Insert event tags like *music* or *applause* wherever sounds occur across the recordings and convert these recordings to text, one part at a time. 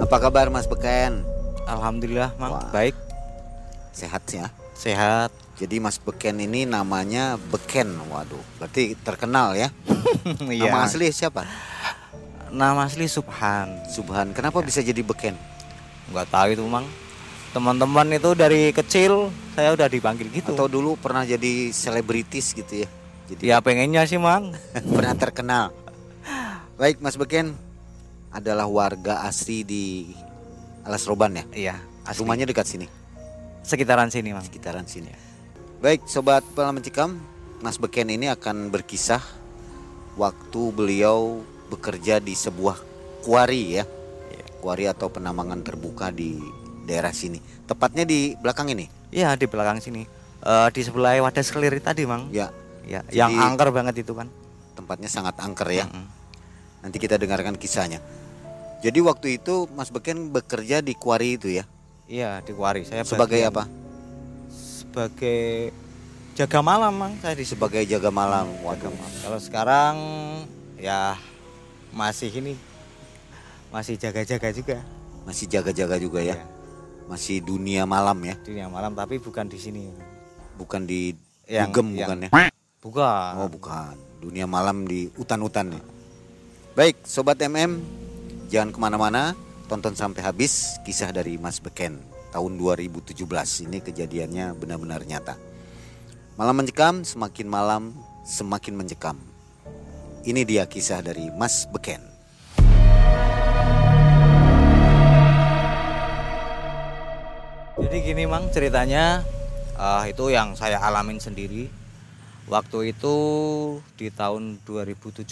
Apa kabar Mas Beken? Alhamdulillah, Mang. Wah. Baik, Sehat ya? sehat. Jadi Mas Beken ini namanya Beken. Waduh, berarti terkenal ya. *laughs* Iya. Nama asli siapa? Nama asli Subhan. Subhan. Kenapa bisa jadi Beken? Enggak tahu itu, Mang. Teman-teman itu dari kecil saya udah dipanggil gitu. Atau dulu pernah jadi selebritis gitu ya? Jadi ya pengennya sih, Mang. *laughs* pernah terkenal. Baik, Mas Beken adalah warga asli di Alas Roban ya. Iya, asli. Rumahnya dekat sini, sekitaran sini, Mang. sekitaran sini. Baik, sobat pengalaman Cikam, Mas Beken ini akan berkisah waktu beliau bekerja di sebuah kuari ya. Kuari atau penambangan terbuka di daerah sini. Tepatnya di belakang ini. Iya, di belakang sini. Eh, di sebelah wadah sekelir tadi, Mang. Ya, Ya, Jadi- yang angker banget itu kan. tempatnya sangat angker ya. Mm-mm. Nanti kita dengarkan kisahnya. Jadi waktu itu Mas Beken bekerja di kuari itu ya. Iya, di kuari. Saya Sebagai bagian- apa? Sebagai jaga malam, Mang. Saya di Sebagai jaga malam. Waduh. Kalau sekarang ya masih ini masih jaga-jaga juga Masih jaga-jaga juga ya. Iya. Masih dunia malam ya. dunia malam tapi bukan di sini. Bukan di Yang- dugem yang- bukan ya. Bukan. Oh bukan, dunia malam di hutan-hutan ya. Baik, sobat MM, jangan ke mana-mana, tonton sampai habis kisah dari Mas Beken tahun 2017. Ini kejadiannya benar-benar nyata. Malam mencekam, semakin malam semakin mencekam. Ini dia kisah dari Mas Beken. Jadi gini mang ceritanya eh, itu yang saya alamin sendiri. Waktu itu di tahun 2017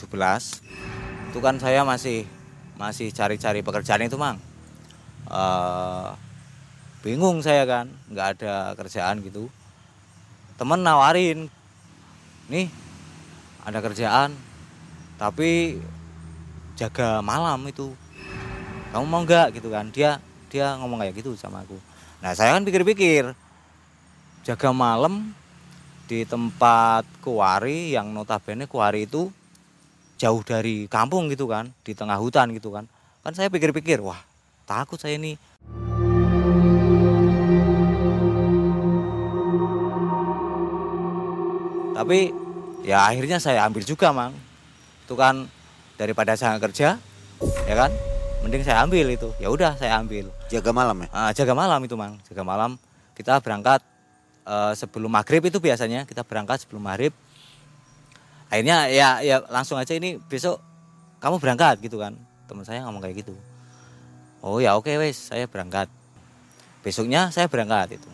itu kan saya masih masih cari-cari pekerjaan itu mang. Eh, bingung saya kan, nggak ada kerjaan gitu. Temen nawarin, nih ada kerjaan, tapi jaga malam itu. Kamu mau nggak gitu kan? Dia dia ngomong kayak gitu sama aku. Nah saya kan pikir-pikir jaga malam di tempat kuari yang notabene kuari itu jauh dari kampung gitu kan, di tengah hutan gitu kan. Kan saya pikir-pikir, wah takut saya ini. Tapi ya akhirnya saya ambil juga mang. Itu kan daripada saya kerja, ya kan, mending saya ambil itu. Ya udah saya ambil. Jaga malam ya? Ah, jaga malam itu mang jaga malam kita berangkat eh, sebelum maghrib itu biasanya kita berangkat sebelum maghrib akhirnya ya ya langsung aja ini besok kamu berangkat gitu kan. Teman saya ngomong kayak gitu. Oh ya oke wes saya berangkat. Besoknya saya berangkat itu.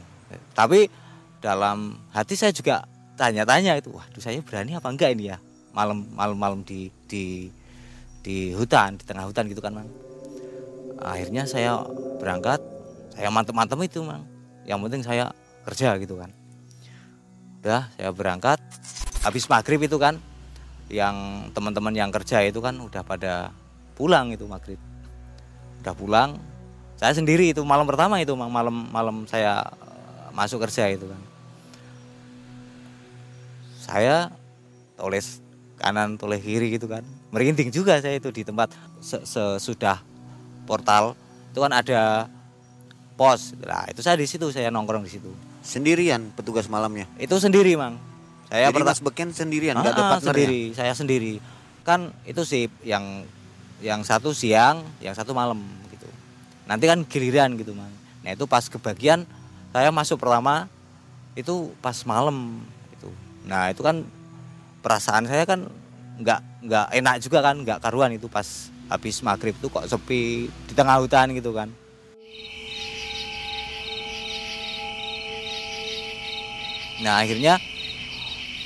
Tapi dalam hati saya juga tanya-tanya itu waduh saya berani apa enggak ini ya? Malam malam malam di di di hutan di tengah hutan gitu kan mang. Akhirnya saya berangkat saya mantep-mantep itu mang. Yang penting saya kerja gitu kan. Udah saya berangkat habis maghrib itu kan yang teman-teman yang kerja itu kan udah pada pulang itu maghrib. Udah pulang saya sendiri itu malam pertama itu mang malam malam saya eh, masuk kerja itu kan. Saya toles kanan toleh kiri gitu kan. Merinding juga saya itu di tempat se- sesudah portal. Itu kan ada pos. Nah itu saya di situ saya nongkrong di situ. Sendirian petugas malamnya. itu sendiri mang saya Jadi Mas Beken sendirian, nggak ada Ah, partner sendiri saya sendiri. Kan itu sih yang yang satu siang yang satu malam gitu. Nanti kan giliran gitu mang nah itu pas kebagian saya masuk pertama itu pas malam itu nah itu kan perasaan saya kan nggak nggak enak juga kan nggak karuan itu pas habis maghrib tuh kok sepi di tengah hutan gitu kan. Nah akhirnya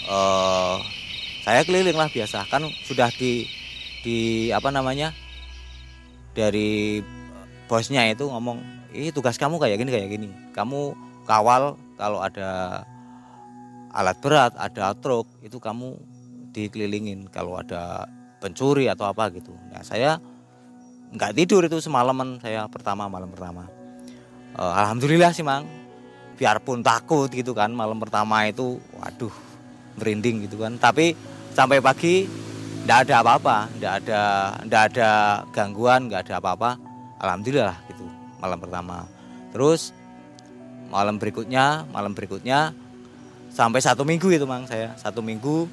eh saya keliling lah biasa. Kan sudah di di apa namanya dari bosnya itu ngomong ini tugas kamu kayak gini kayak gini. Kamu kawal kalau ada alat berat ada truk itu kamu dikelilingin kalau ada pencuri atau apa gitu. Nah saya nggak tidur itu semalaman saya pertama malam pertama. Eh, alhamdulillah sih mang. Biarpun takut gitu kan malam pertama itu waduh merinding gitu kan. Tapi sampai pagi ndak ada apa-apa ndak ada ndak ada gangguan nggak ada apa-apa. Alhamdulillah gitu malam pertama. Terus malam berikutnya malam berikutnya sampai satu minggu itu mang saya. Satu minggu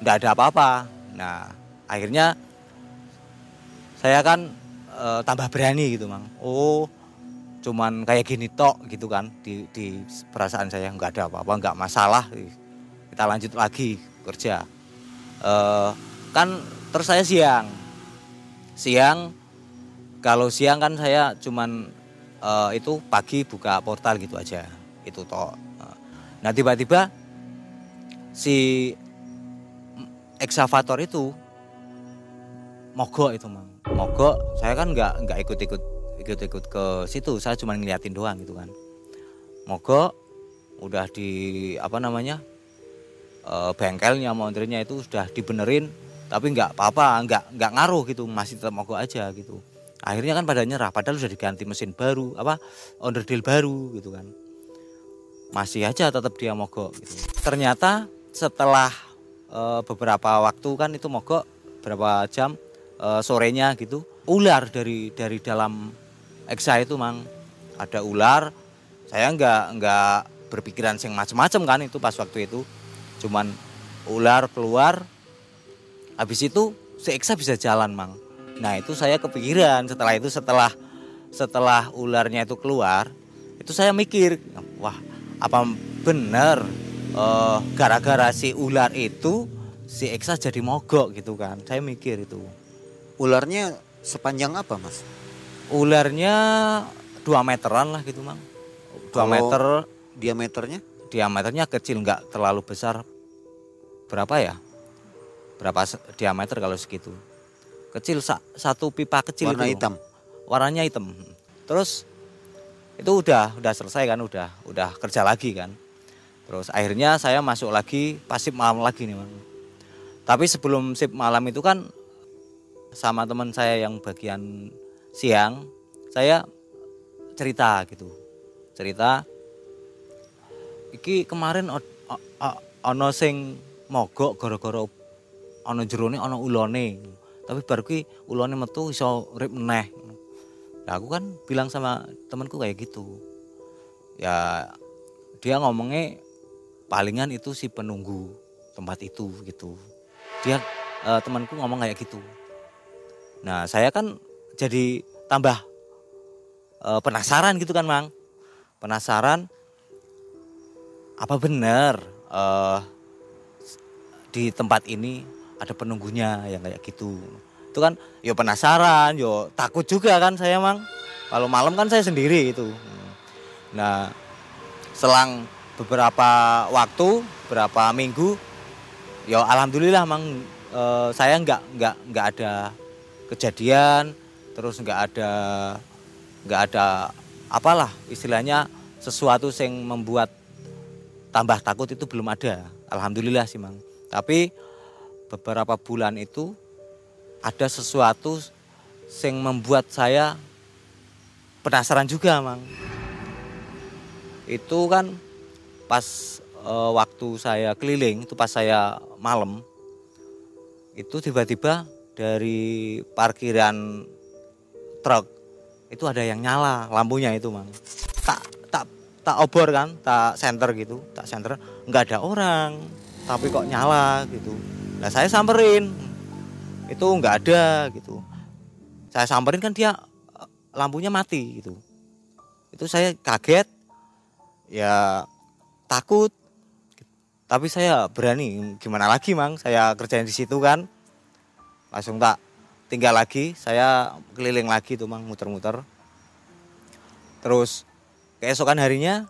nggak ada apa-apa. Nah akhirnya saya kan e, tambah berani gitu mang. Oh cuman kayak gini tok gitu kan di, di perasaan saya nggak ada apa-apa nggak masalah kita lanjut lagi kerja. E, kan terus saya siang. Siang kalau siang kan saya cuman e, itu pagi buka portal gitu aja. Itu tok nah tiba-tiba si eksavator itu mogok itu mang. Mogok saya kan nggak nggak ikut-ikut ikut-ikut ke situ. Saya cuma ngeliatin doang gitu kan. Mogok udah di apa namanya e, bengkelnya montirnya itu sudah dibenerin tapi nggak apa-apa nggak nggak ngaruh gitu masih tetap mogok aja gitu. Akhirnya kan pada nyerah padahal sudah diganti mesin baru apa onderdil baru gitu kan. Masih aja tetap dia mogok gitu. Ternyata setelah e, beberapa waktu kan itu mogok berapa jam e, sorenya gitu ular dari dari dalam eksa itu mang. Ada ular saya nggak nggak berpikiran sing macem-macem kan itu pas waktu itu cuman ular keluar habis itu si eksa bisa jalan mang. Nah itu saya kepikiran. Setelah itu setelah setelah ularnya itu keluar itu saya mikir wah apa benar uh, gara-gara si ular itu si Eksa jadi mogok gitu kan. Saya mikir itu. Ularnya sepanjang apa mas? Ularnya dua meteran lah gitu mang. Dua meter. diameternya? Diameternya kecil nggak terlalu besar berapa ya? Berapa diameter kalau segitu? Kecil satu pipa kecil warna itu. hitam. Warnanya hitam. Terus itu udah udah selesai kan udah udah kerja lagi kan. Terus akhirnya saya masuk lagi pasif malam lagi nih mang tapi sebelum sip malam itu kan sama teman saya yang bagian siang, saya cerita gitu. Cerita iki kemarin ono sing mogok gara-gara ono jerone ono ulone. Tapi baru ki ulone metu iso urip meneh. Nah, aku kan bilang sama temanku kayak gitu. Ya dia ngomongnya palingan itu si penunggu tempat itu gitu dia uh, temanku ngomong kayak gitu nah saya kan jadi tambah uh, penasaran gitu kan mang penasaran apa benar uh, di tempat ini ada penunggunya yang kayak gitu. Itu kan yo penasaran yo takut juga kan saya mang. Kalau malam kan saya sendiri itu. Nah selang beberapa waktu beberapa minggu ya alhamdulillah mang e, saya nggak nggak nggak ada kejadian terus nggak ada nggak ada apalah istilahnya sesuatu yang membuat tambah takut itu belum ada. Alhamdulillah sih mang tapi beberapa bulan itu ada sesuatu yang membuat saya penasaran juga mang. Itu kan pas e, waktu saya keliling itu pas saya malam itu tiba-tiba dari parkiran truk itu ada yang nyala lampunya itu mang. Tak tak tak obor kan tak center gitu tak center nggak ada orang tapi kok nyala gitu. Nah saya samperin. Itu nggak ada gitu. Saya samperin kan dia lampunya mati gitu. Itu saya kaget ya takut. Tapi saya berani gimana lagi mang? Saya kerjain di situ kan. Langsung tak tinggal lagi saya keliling lagi tuh mang muter-muter. Terus keesokan harinya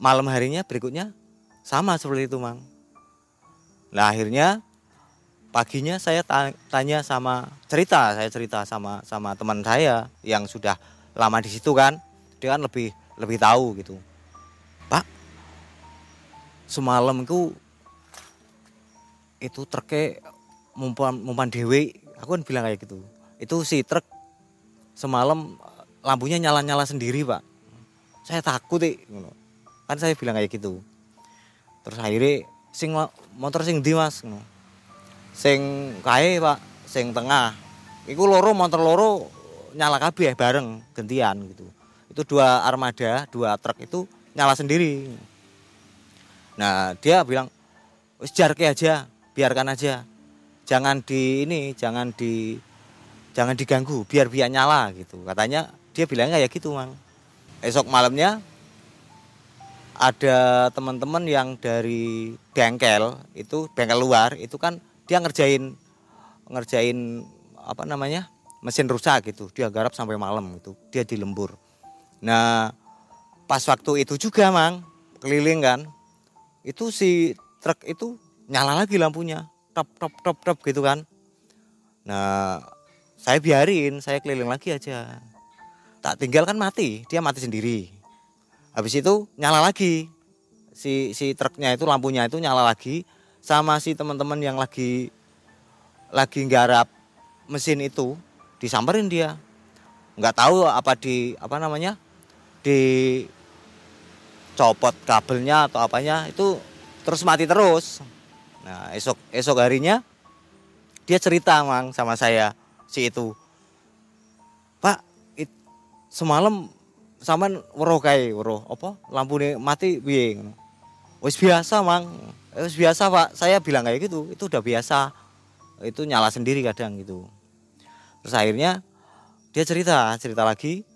malam harinya berikutnya sama seperti itu mang. Nah akhirnya paginya saya tanya sama cerita saya cerita sama sama teman saya yang sudah lama di situ kan. Dia kan lebih lebih tahu gitu. Pak semalam itu itu truknya mumpan mumpan dewi. Aku kan bilang kayak gitu. Itu si truk semalam lampunya nyala nyala sendiri pak. Saya takut eh. kan saya bilang kayak gitu terus akhirnya sing motor sing di mas? Sing kae pak sing tengah. Iku loro motor loro nyala kabeh bareng gantian gitu. Itu dua armada dua truk itu nyala sendiri. Nah dia bilang jarke aja biarkan aja. Jangan di ini jangan di jangan diganggu biar biar nyala gitu. Katanya dia bilangnya kayak gitu mang. Esok malamnya ada teman-teman yang dari bengkel itu bengkel luar itu kan dia ngerjain ngerjain apa namanya mesin rusak gitu. Dia garap sampai malam itu dia di lembur. Nah pas waktu itu juga mang keliling kan itu si truk itu nyala lagi lampunya top top top top gitu kan. Nah saya biarin saya keliling lagi aja. Tak tinggal kan mati dia mati sendiri habis itu nyala lagi. Si si truknya itu lampunya itu nyala lagi sama si teman-teman yang lagi lagi nggarap mesin itu disamperin dia. Nggak tahu apa di apa namanya di copot kabelnya atau apanya itu terus mati terus. Nah esok esok harinya dia cerita mang sama saya si itu. Pak it, semalam sampean weruh kae weruh apa? Lampune mati piye wis biasa mang. Wis biasa pak. Saya bilang kayak gitu itu udah biasa. Itu nyala sendiri kadang gitu. Terus akhirnya dia cerita cerita lagi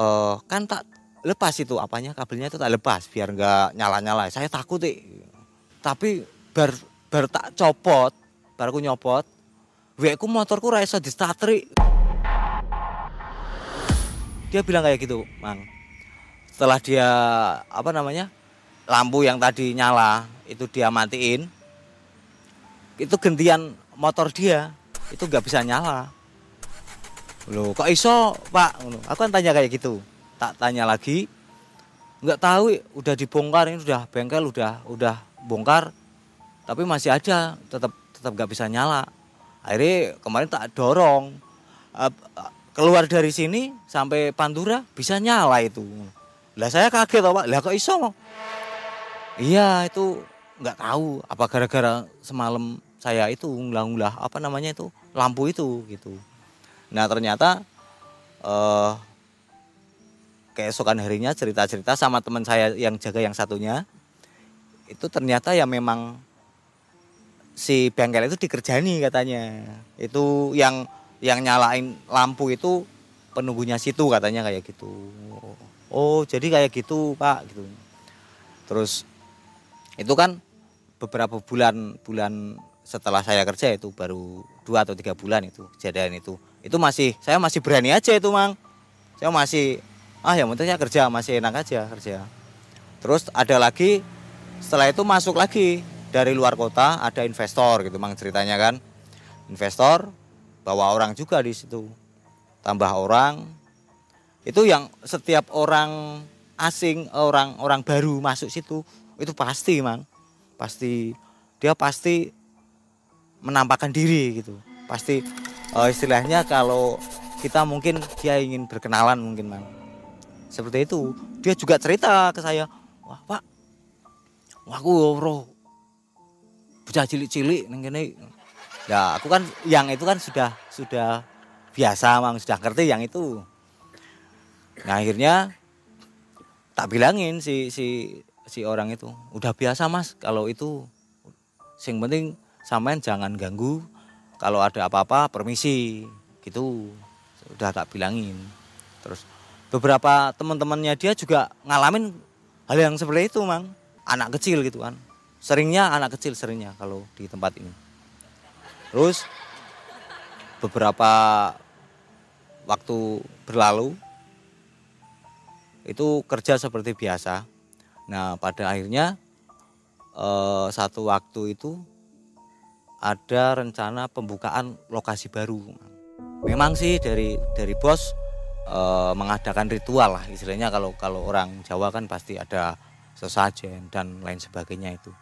uh, kan tak lepas itu apanya kabelnya itu tak lepas biar nggak nyala nyala saya takut deh tapi bar bar tak copot baru aku nyopot weku motorku ra iso di starteri dia bilang kayak gitu mang setelah dia apa namanya lampu yang tadi nyala itu dia matiin itu gantian motor dia itu nggak bisa nyala. Loh, kok iso, Pak? Aku kan tanya kayak gitu tak tanya lagi. Nggak tahu udah dibongkar ini udah bengkel udah udah bongkar tapi masih aja tetap tetap nggak bisa nyala. Akhirnya kemarin tak dorong keluar dari sini sampai Pantura bisa nyala itu. Lah saya kaget pak. Lah kok iso? Iya itu nggak tahu apa gara-gara semalam saya itu ngulah-ngulah apa namanya itu lampu itu gitu. Nah ternyata uh, keesokan harinya cerita-cerita sama teman saya yang jaga yang satunya itu ternyata ya memang si bengkel itu dikerjani katanya. Itu yang yang nyalain lampu itu penunggunya situ katanya kayak gitu. Oh jadi kayak gitu pak gitu. Terus itu kan beberapa bulan bulan setelah saya kerja itu baru dua atau tiga bulan itu kejadian itu. Itu masih saya masih berani aja itu mang. Saya masih ah yang penting kerja masih enak aja kerja. Terus ada lagi setelah itu masuk lagi dari luar kota ada investor gitu mang ceritanya kan. Investor bawa orang juga di situ. Tambah orang. Itu yang setiap orang asing orang orang baru masuk situ itu pasti mang. Pasti dia pasti menampakkan diri gitu. Pasti uh, istilahnya kalau kita mungkin dia ingin berkenalan mungkin mang. Seperti itu. Dia juga cerita ke saya wah pak aku roh bocah cilik-cilik neng ya aku kan yang itu kan sudah sudah biasa mang sudah ngerti yang itu. Nah akhirnya tak bilangin si si si orang itu udah biasa mas kalau itu sing penting samain jangan ganggu kalau ada apa-apa permisi gitu. Udah tak bilangin. Terus beberapa teman-temannya dia juga ngalamin hal yang seperti itu mang. Anak kecil gitu kan. Seringnya anak kecil seringnya kalau di tempat ini terus beberapa waktu berlalu itu kerja seperti biasa. Nah pada akhirnya eh, satu waktu itu ada rencana pembukaan lokasi baru. Memang sih dari dari bos e, mengadakan ritual lah istilahnya. Kalau kalau orang Jawa kan pasti ada sesajen dan lain sebagainya itu.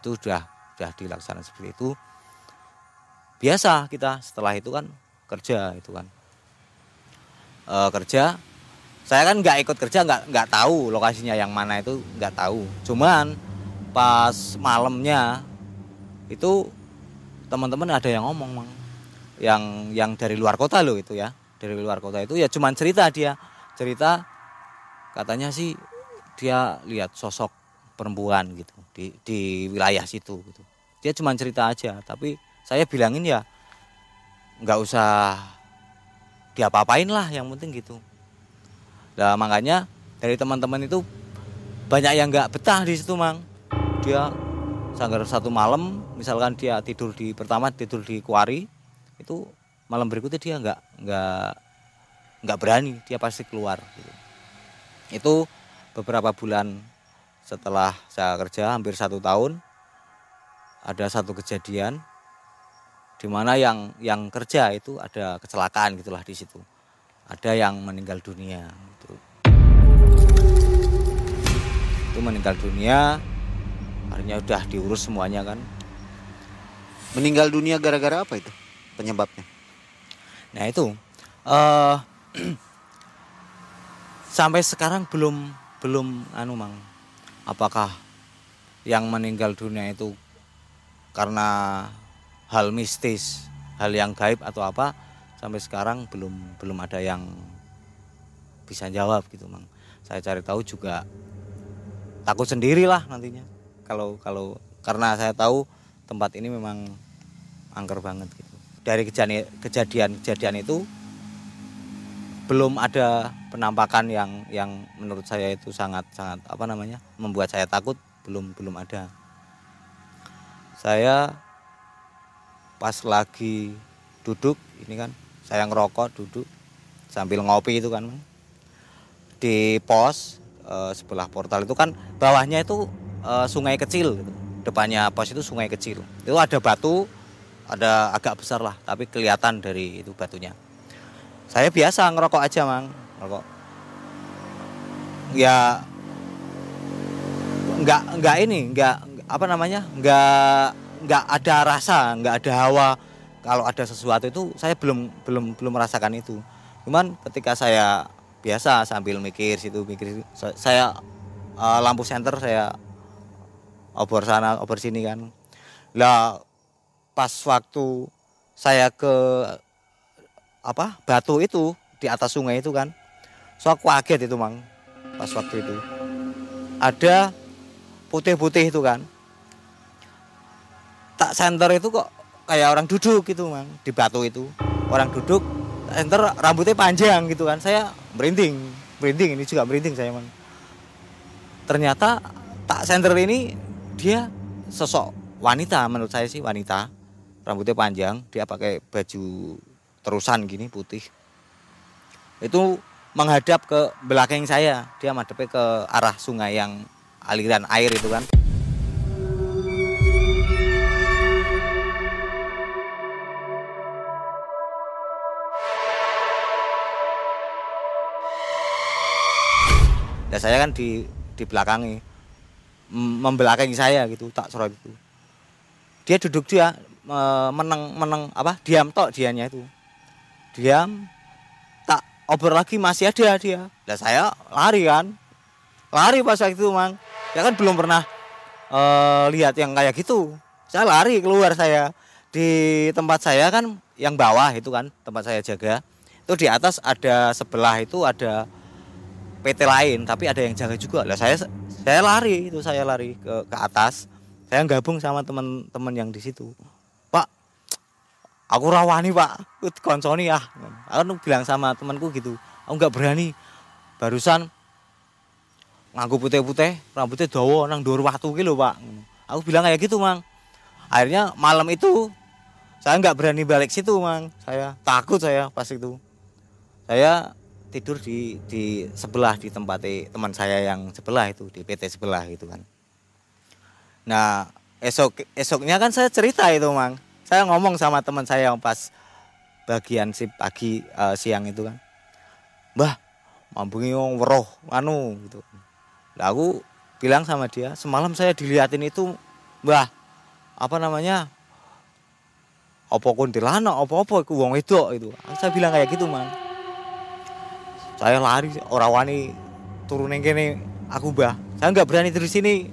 Itu sudah sudah dilaksanakan seperti itu biasa kita setelah itu kan kerja itu kan. E, kerja saya kan nggak ikut kerja nggak nggak tahu lokasinya yang mana itu nggak tahu. Cuman pas malamnya itu teman-teman ada yang ngomong mang. Yang yang dari luar kota loh itu ya dari luar kota itu. Ya cuman cerita dia cerita katanya sih dia lihat sosok perempuan gitu di di wilayah situ gitu. Dia cuma cerita aja tapi saya bilangin ya nggak usah diapa-apain lah yang penting gitu. Nah makanya dari teman-teman itu banyak yang nggak betah di situ mang. Dia sanggar satu malam misalkan dia tidur di pertama tidur di kuari itu malam berikutnya dia nggak nggak nggak berani dia pasti keluar gitu. itu beberapa bulan setelah saya kerja hampir satu tahun ada satu kejadian di mana yang yang kerja itu ada kecelakaan gitulah di situ. Ada yang meninggal dunia gitu. itu meninggal dunia akhirnya udah diurus semuanya kan. Meninggal dunia gara-gara apa itu penyebabnya? Nah itu uh, *clears throat* sampai sekarang belum belum anu mang. Apakah yang meninggal dunia itu karena hal mistis hal yang gaib atau apa sampai sekarang belum belum ada yang bisa jawab gitu mang. Saya cari tahu juga takut sendirilah nantinya. Kalau kalau karena saya tahu tempat ini memang angker banget gitu. Dari kejadian kejadian kejadian itu belum ada penampakan yang yang menurut saya itu sangat sangat apa namanya membuat saya takut belum belum ada. Saya pas lagi duduk ini kan saya ngerokok duduk sambil ngopi itu kan di pos e, sebelah portal itu kan bawahnya itu e, sungai kecil gitu. depannya pos itu sungai kecil. Itu ada batu ada agak besar lah tapi kelihatan dari itu batunya. Saya biasa ngerokok aja mang ngerokok. Ya nggak nggak ini nggak apa namanya nggak nggak ada rasa nggak ada hawa. Kalau ada sesuatu itu saya belum belum belum merasakan itu. Cuman ketika saya biasa sambil mikir situ mikir situ, saya uh, lampu senter saya obor sana obor sini kan. Lah pas waktu saya ke apa batu itu di atas sungai itu kan. So aku kaget itu mang pas waktu itu. Ada putih-putih itu kan tak center itu kok kayak orang duduk gitu mang. Di batu itu. Orang duduk center rambutnya panjang gitu kan. Saya merinding. Merinding ini juga merinding saya mang. Ternyata tak center ini dia sosok wanita menurut saya sih wanita. Rambutnya panjang dia pakai baju terusan gini putih. Itu menghadap ke belakang saya. Dia madepnya ke arah sungai yang aliran air itu kan ya saya kan di di belakangi membelakangi saya gitu tak sorot itu. Dia duduk dia meneng meneng apa diam tok dianya itu. Diam tak obrol lagi masih ada dia. Lah saya lari kan. Lari pas waktu itu mang. Ya kan belum pernah uh, lihat yang kayak gitu. Saya lari keluar saya. Di tempat saya kan yang bawah itu kan tempat saya jaga. Itu di atas ada sebelah itu ada PT lain tapi ada yang jaga juga. Lah saya saya lari itu saya lari ke ke atas. Saya gabung sama teman-teman yang di situ. Pak aku rawani pak. Konsoni ya aku bilang sama temanku gitu. Aku nggak berani. Barusan ngaku putih-putih rambutnya dawa nang dor waktu gitu pak. Aku bilang kayak gitu mang. Akhirnya malam itu saya nggak berani balik situ mang. Saya takut saya pas itu. Saya tidur di di sebelah di tempat teman saya yang sebelah itu di PT sebelah gitu kan. Nah esok esoknya kan saya cerita itu mang, saya ngomong sama teman saya yang pas bagian si pagi uh, siang itu kan, mbah mambungi wong weroh anu gitu. Nah, aku bilang sama dia semalam saya diliatin itu mbah apa namanya opo kuntilanak opo opo wong itu itu saya bilang kayak gitu mang saya lari orang wani turun yang aku bah saya nggak berani terus sini.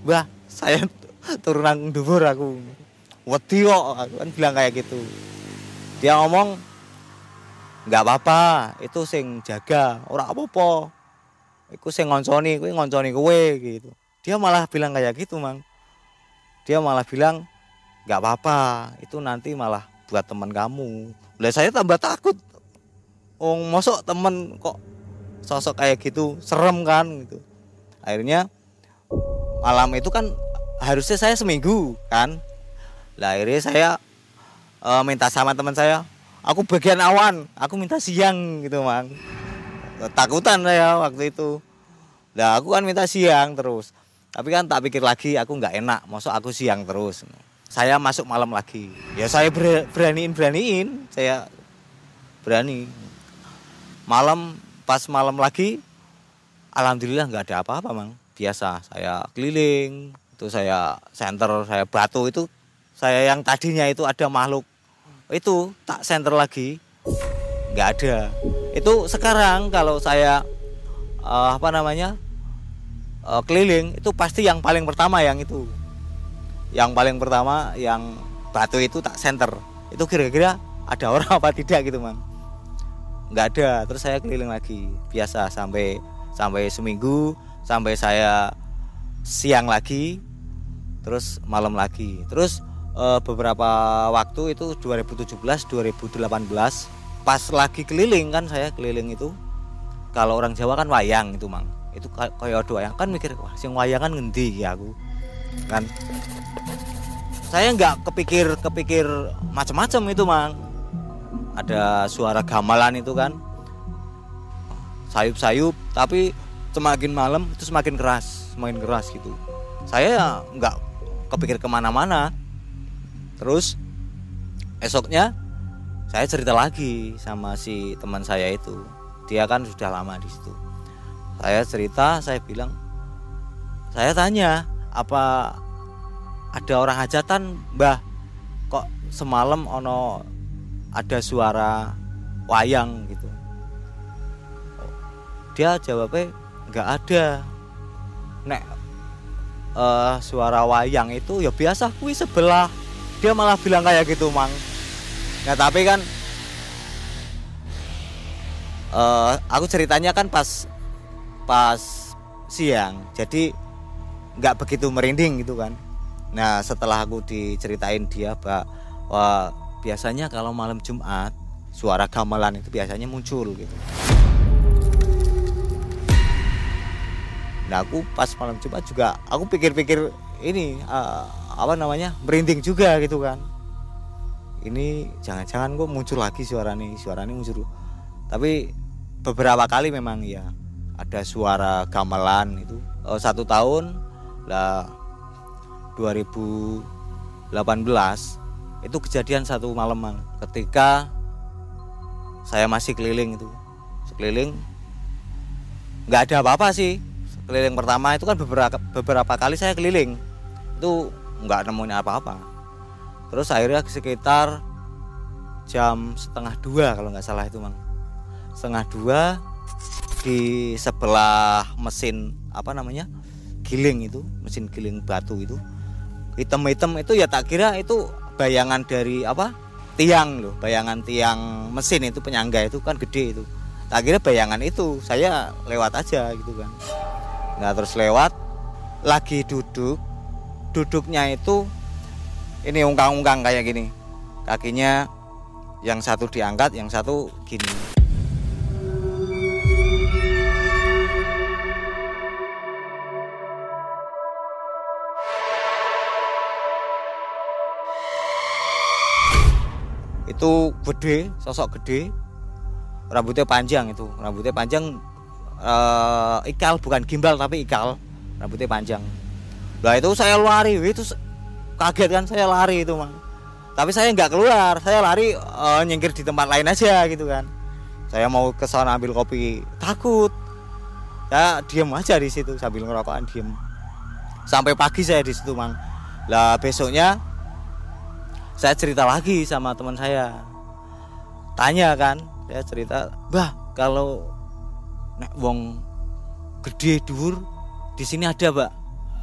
Bah saya *laughs* turunan dubur aku. Wedi aku kan bilang kayak gitu. Dia ngomong nggak apa-apa itu sing jaga ora apa-apa. Iku sing ngonconi kuwi ngonconi kowe gitu. Dia malah bilang kayak gitu mang. Dia malah bilang nggak apa-apa itu nanti malah buat teman kamu. Lah saya tambah takut oh mosok temen kok sosok kayak gitu? Serem kan gitu. Akhirnya malam itu kan harusnya saya seminggu kan. Lah akhirnya saya uh, minta sama teman saya aku bagian awan aku minta siang gitu mang. Takutan saya waktu itu. Lah aku kan minta siang terus. Tapi kan tak pikir lagi aku nggak enak masuk aku siang terus. Saya masuk malam lagi. Ya saya beraniin beraniin saya berani malam pas malam lagi alhamdulillah nggak ada apa-apa mang. Biasa saya keliling itu saya center saya batu itu saya yang tadinya itu ada makhluk. Itu tak center lagi. Nggak ada. Itu sekarang kalau saya uh, apa namanya uh, keliling itu pasti yang paling pertama yang itu. Yang paling pertama yang batu itu tak center itu kira-kira ada orang *laughs* apa tidak gitu mang nggak ada. Terus saya keliling lagi. Biasa sampai sampai seminggu sampai saya siang lagi terus malam lagi. Terus e, beberapa waktu itu 2017 2018 pas lagi keliling kan saya keliling itu kalau orang Jawa kan wayang itu mang. Itu kayak wayang. Kan mikir wah sing wayang kan ngendi ya aku? Kan. Saya nggak kepikir kepikir macam-macam itu mang ada suara gamelan itu kan. Sayup-sayup tapi semakin malam itu semakin keras semakin keras gitu. Saya nggak kepikir ke mana-mana. Terus esoknya saya cerita lagi sama si teman saya itu. Dia kan sudah lama di situ. Saya cerita saya bilang saya tanya apa ada orang hajatan mbah? Kok semalam ono ada suara wayang gitu. Dia jawabnya nggak ada. Nek uh, suara wayang itu ya biasa kui sebelah. Dia malah bilang kayak gitu mang. Ya tapi kan uh, aku ceritanya kan pas pas siang. Jadi nggak begitu merinding gitu kan. Nah setelah aku diceritain dia bahwa biasanya kalau malam Jumat suara gamelan itu biasanya muncul gitu Nah aku pas malam Jumat juga aku pikir-pikir ini uh, apa namanya merinding juga gitu kan. Ini jangan-jangan kok muncul lagi suara nih suara ini muncul. Tapi beberapa kali memang ya ada suara gamelan itu uh, satu tahun lah 2018 itu kejadian satu malam ketika saya masih keliling itu. Sekeliling nggak ada apa-apa sih. Keliling pertama itu kan beberapa beberapa kali saya keliling. Itu nggak nemuin apa-apa. Terus akhirnya sekitar jam setengah dua kalau nggak salah itu mang. Setengah dua di sebelah mesin apa namanya giling itu mesin giling batu itu. Hitam-hitam itu ya tak kira itu bayangan dari apa? Tiang loh bayangan tiang mesin itu penyangga itu kan gede itu. Tak kira bayangan itu saya lewat aja gitu kan. Nah terus lewat lagi duduk duduknya itu ini ungkang-ungkang kayak gini. Kakinya yang satu diangkat yang satu gini itu gede sosok gede. Rambutnya panjang itu. Rambutnya panjang uh, ikal bukan gimbal tapi ikal. Rambutnya panjang. Lah itu saya lari. Itu kaget kan saya lari itu mang. Tapi saya nggak keluar. Saya lari uh, nyingkir di tempat lain aja gitu kan. Saya mau ke sana ambil kopi. Takut. Ya diem aja di situ sambil ngerokokan diem. Sampai pagi saya di situ mang. Lah besoknya saya cerita lagi sama teman saya. Tanya kan saya cerita bah kalau nek wong gede dur di sini ada mbak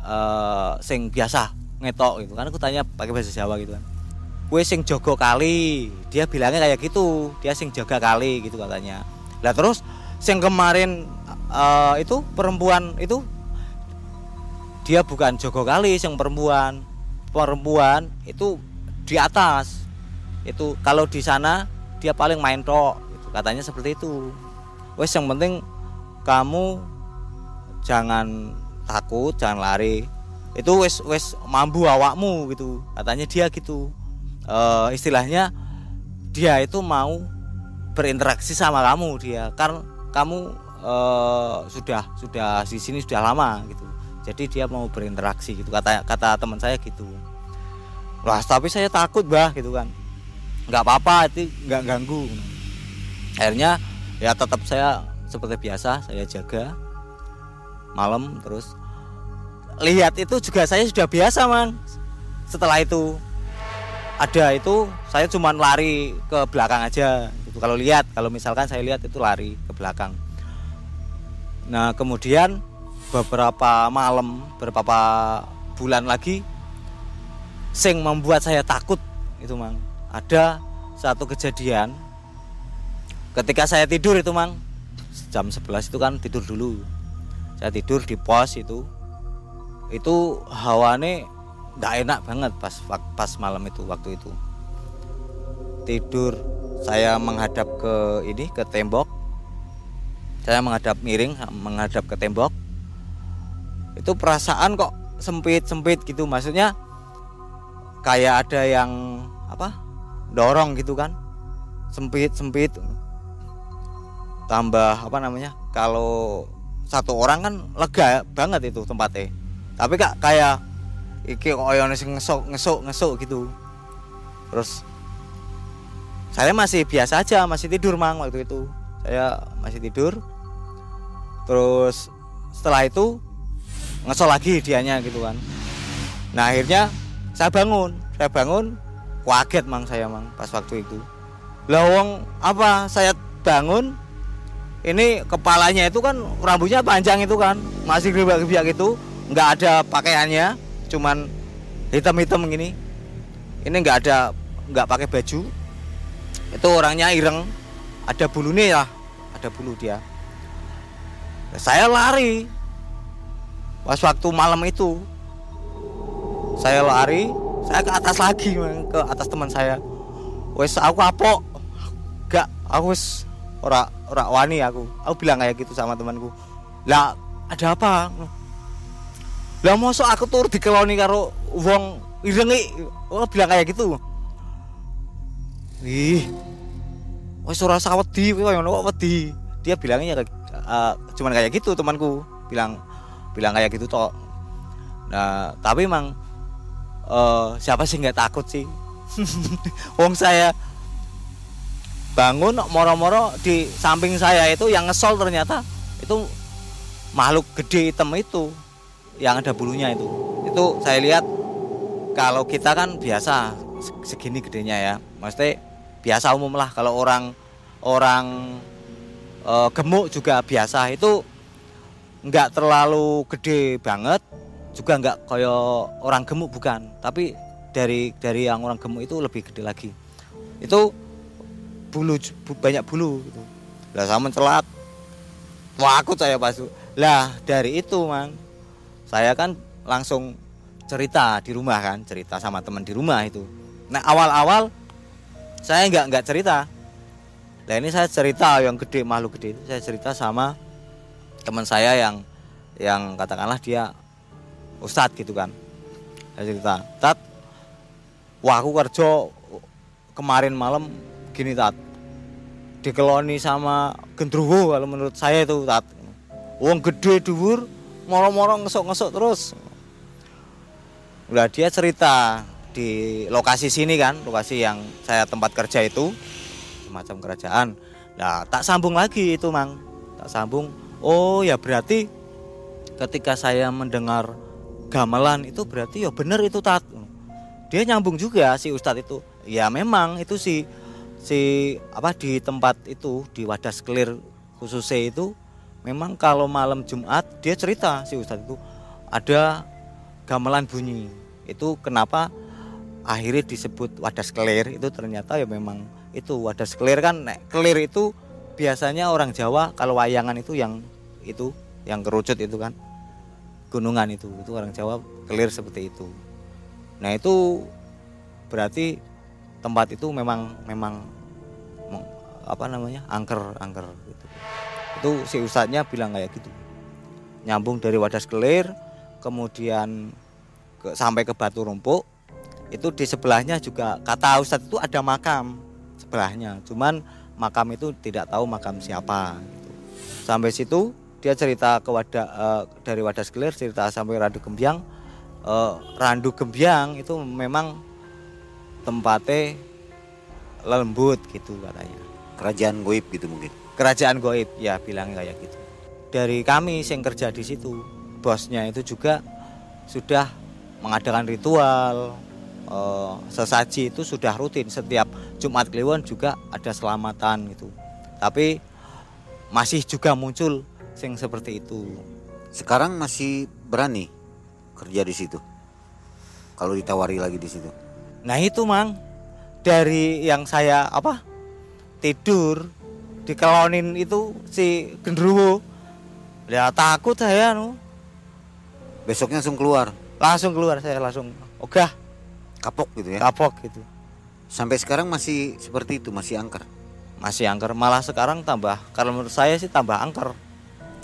uh, sing biasa ngetok gitu kan. Aku tanya pakai bahasa Jawa gitu kan. Kue sing jogo kali. Dia bilangnya kayak gitu dia sing jaga kali gitu katanya. Lah terus sing kemarin uh, itu perempuan itu dia bukan jogo kali sing perempuan. Perempuan itu di atas. Itu kalau di sana dia paling main tok gitu. katanya seperti itu. Wes yang penting kamu jangan takut jangan lari. Itu wes wes mampu awakmu gitu. Katanya dia gitu. Uh, istilahnya dia itu mau berinteraksi sama kamu dia. Kan kamu uh, sudah sudah di sini sudah lama gitu. Jadi dia mau berinteraksi gitu. Kata kata teman saya gitu lah tapi saya takut bah gitu kan. Nggak apa-apa itu nggak ganggu. Akhirnya ya tetap saya seperti biasa saya jaga. Malam terus. Lihat itu juga saya sudah biasa man. Setelah itu ada itu saya cuma lari ke belakang aja. Gitu. Kalau lihat kalau misalkan saya lihat itu lari ke belakang. Nah kemudian beberapa malam beberapa bulan lagi sing membuat saya takut itu mang. Ada satu kejadian ketika saya tidur itu mang. Jam 11 itu kan tidur dulu. Saya tidur di pos itu. Itu hawane nggak enak banget pas pas malam itu waktu itu. Tidur saya menghadap ke ini ke tembok. Saya menghadap miring menghadap ke tembok. Itu perasaan kok sempit sempit gitu. Maksudnya kayak ada yang apa dorong gitu kan. Sempit sempit. Tambah apa namanya kalau satu orang kan lega banget itu tempatnya. Tapi kak kayak iki oyone sing ngesuk ngesuk ngesuk gitu. Terus saya masih biasa aja masih tidur mang waktu itu. Saya masih tidur. Terus setelah itu ngesok lagi dianya gitu kan. Nah akhirnya saya bangun saya bangun kaget mang saya mang pas waktu itu. Lawang apa saya bangun ini kepalanya itu kan rambutnya panjang itu kan masih gebak-gebak itu nggak ada pakaiannya cuman hitam-hitam gini. Ini nggak ada nggak pakai baju. Itu orangnya ireng ada bulu nih ya ada bulu dia. Saya lari. Pas waktu malam itu saya lari saya ke atas lagi ke atas teman saya. Wes aku apa gak aku wes ora ora wani aku. Aku bilang kayak gitu sama temanku. Lah ada apa? Lah mosok aku tur dikeloni karo wong irengi oh bilang kayak gitu? Ih wis ora usah wedi kowe kok wedi? Dia bilangnya uh, cuman kayak gitu temanku. Bilang bilang kayak gitu toh nah tapi emang uh, siapa sih nggak takut sih? *laughs* Wong saya bangun moro-moro di samping saya itu yang ngesol ternyata itu makhluk gede hitam itu yang ada bulunya itu. Itu saya lihat kalau kita kan biasa segini gedenya ya. Maksudnya biasa umum lah kalau orang orang e, gemuk juga biasa. Itu nggak terlalu gede banget juga nggak kayak orang gemuk bukan. Tapi dari dari yang orang gemuk itu lebih gede lagi. Itu bulu banyak bulu gitu. Lah sama mencelat wah aku saya pas lah dari itu mang. Saya kan langsung cerita di rumah kan cerita sama teman di rumah itu. Nah awal-awal saya nggak nggak cerita. Nah ini saya cerita yang gede makhluk gede itu. Saya cerita sama teman saya yang yang katakanlah dia ustadz gitu kan. Saya cerita. Tat wah aku kerja kemarin malam gini tat. Dikeloni sama gendruwo kalau menurut saya itu tat. Wong gede dhuwur moro-moro ngesok-ngesok terus. Udah dia cerita di lokasi sini kan lokasi yang saya tempat kerja itu semacam kerajaan. Nah tak sambung lagi itu mang. Tak sambung. Oh ya berarti ketika saya mendengar gamelan itu berarti ya bener itu tat. Dia nyambung juga si ustadz itu. Ya memang itu si si apa di tempat itu di wadah clear khususnya itu memang kalau malam Jumat dia cerita si Ustadz itu ada gamelan bunyi. Itu kenapa akhirnya disebut wadas kelir itu ternyata ya memang itu wadas kelir kan kelir itu biasanya orang Jawa kalau wayangan itu yang itu yang kerucut itu kan gunungan itu. Itu orang Jawa kelir seperti itu. Nah itu berarti tempat itu memang memang apa namanya angker angker gitu. Itu si ustadznya bilang kayak gitu. Nyambung dari wadas kelir kemudian ke, sampai ke batu rumpuk itu di sebelahnya juga kata ustadz itu ada makam sebelahnya. Cuman makam itu tidak tahu makam siapa gitu. sampai situ dia cerita ke wadah eh, dari wadas kelir cerita sampai randu gembyang Eh, randu gembyang itu memang tempatnya lembut gitu katanya. Kerajaan goib gitu mungkin. kerajaan goib ya bilangnya kayak gitu. Dari kami yang kerja di situ bosnya itu juga sudah mengadakan ritual eh, sesaji itu sudah rutin. Setiap Jumat Kliwon juga ada selamatan gitu. Tapi masih juga muncul yang seperti itu. Sekarang masih berani kerja di situ. Kalau ditawari lagi di situ. nah itu mang. Dari yang saya apa tidur dikelonin itu si gendruwo. Ya takut saya nu Besoknya langsung keluar, langsung keluar saya langsung ogah. Kapok gitu ya. kapok gitu. Sampai sekarang masih seperti itu, masih angker. masih angker. Malah sekarang tambah kalau menurut saya sih tambah angker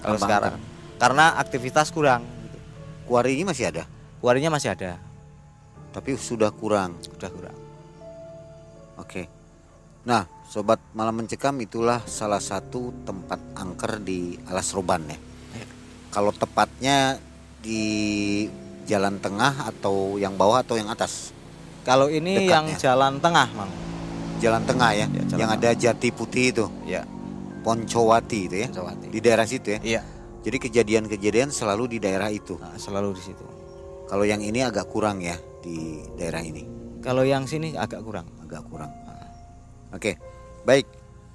kalau sekarang karena aktivitas kurang gitu. Kuarinya masih ada, kuarinya masih ada tapi sudah kurang. udah kurang Oke. Nah, sobat malam mencekam itulah salah satu tempat angker di Alas Roban ya. Iya. Kalau tepatnya di jalan tengah atau yang bawah atau yang atas? kalau ini Dekatnya. yang jalan tengah mang Jalan tengah ya, Ya, jalan yang ada jati putih itu, ya Poncowati itu ya. Jawa Di daerah situ ya. iya Jadi kejadian-kejadian selalu di daerah itu. nah, selalu di situ Kalau yang ini agak kurang ya di daerah ini, kalau yang sini agak kurang agak kurang. Oke, baik.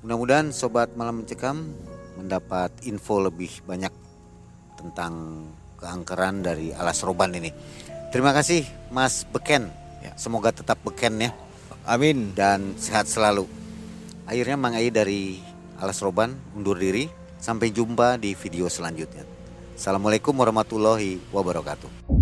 Mudah-mudahan sobat malam mencekam mendapat info lebih banyak tentang keangkeran dari Alas Roban ini. Terima kasih Mas Beken. Ya. Semoga tetap beken ya amin dan sehat selalu. Akhirnya Mang Ai dari Alas Roban undur diri. Sampai jumpa di video selanjutnya. Assalamualaikum warahmatullahi wabarakatuh.